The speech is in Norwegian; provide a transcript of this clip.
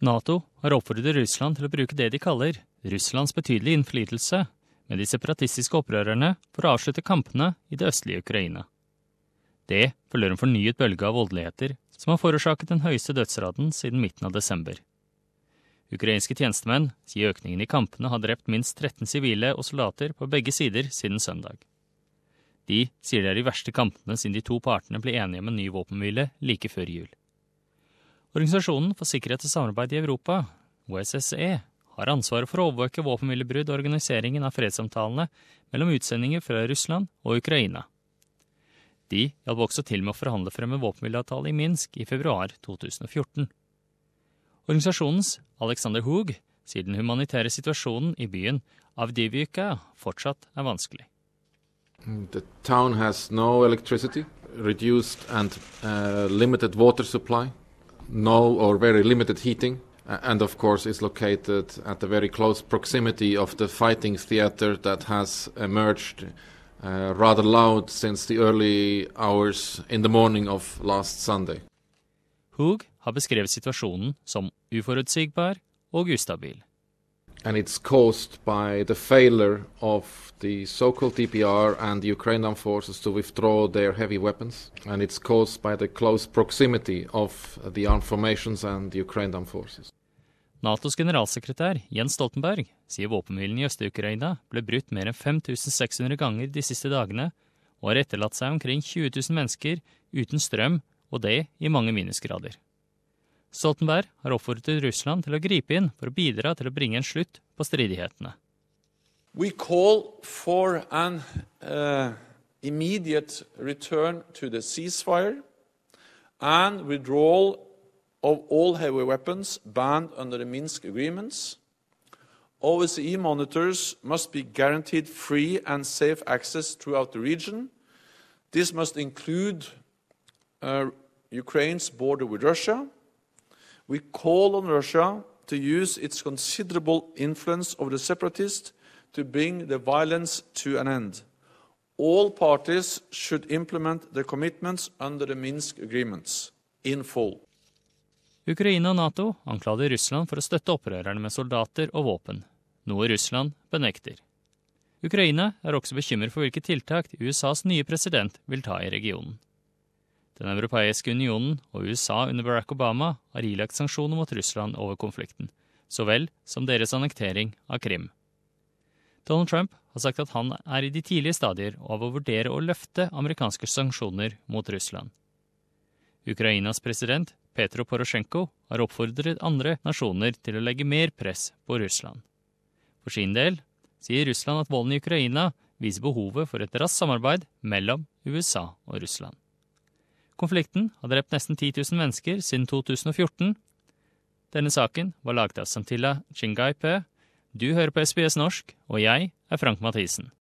Nato har oppfordret Russland til å bruke det de kaller Russlands betydelige innflytelse med de separatistiske opprørerne for å avslutte kampene i det østlige Ukraina. Det følger en fornyet bølge av voldeligheter som har forårsaket den høyeste dødsraten siden midten av desember. Ukrainske tjenestemenn sier økningen i kampene har drept minst 13 sivile og soldater på begge sider siden søndag. De sier det er de verste kampene siden de to partene ble enige om en ny våpenhvile like før jul. Organisasjonen for sikkerhet og samarbeid i Europa, OSSE, har ansvaret for å overvåke våpenhvilebrudd og organiseringen av fredssamtalene mellom utsendinger fra Russland og Ukraina. De hjalp også til med å forhandle frem en våpenhvileavtale i Minsk i februar 2014. Organisasjonens Alexander Hoog sier den humanitære situasjonen i byen Avdivika fortsatt er vanskelig. The town has no electricity, reduced and uh, limited water no or very limited heating, and of course it's located at the very close proximity of the fighting theater that has emerged uh, rather loud since the early hours in the morning of last Sunday. Hoog har beskrevet situasjonen som uforutsigbar og ustabil. And it's caused by the failure of the so-called DPR and the Ukrainian forces to withdraw their heavy weapons. And it's caused by the close proximity of the armed formations and the Ukrainian forces. Natos generalsekretær Jens Stoltenberg sier våpenhvilen i Øst-Ukraina ble brutt mer enn 5600 ganger de siste dagene, og har etterlatt seg omkring 20 000 mennesker uten strøm, og det i mange minusgrader. Stoltenberg har oppfordret Russland til å gripe inn for å bidra til å bringe en slutt på stridighetene. We call for an uh, immediate return to the ceasefire and withdrawal of all heavy weapons banned under Minsk agreements. OSCE monitors must be guaranteed free and safe access throughout the region. This must include uh, Ukraine's border with Russia. We call on Russia to use its considerable influence over the separatists to bring the violence to an end. All parties should implement the commitments under the Minsk agreements in full. Ukraina og Nato anklager Russland for å støtte opprørerne med soldater og våpen, noe Russland benekter. Ukraina er også bekymret for hvilke tiltak USAs nye president vil ta i regionen. Den europeiske unionen og USA under Barack Obama har ilagt sanksjoner mot Russland over konflikten, så vel som deres annektering av Krim. Donald Trump har sagt at han er i de tidlige stadier av å vurdere å løfte amerikanske sanksjoner mot Russland. Ukrainas president Petro Porosjenko har oppfordret andre nasjoner til å legge mer press på Russland. For sin del sier Russland at volden i Ukraina viser behovet for et raskt samarbeid mellom USA og Russland. Konflikten har drept nesten 10 000 mennesker siden 2014. Denne saken var laget av Santilla Chingaipe. Du hører på SBS norsk, og jeg er Frank Mathisen.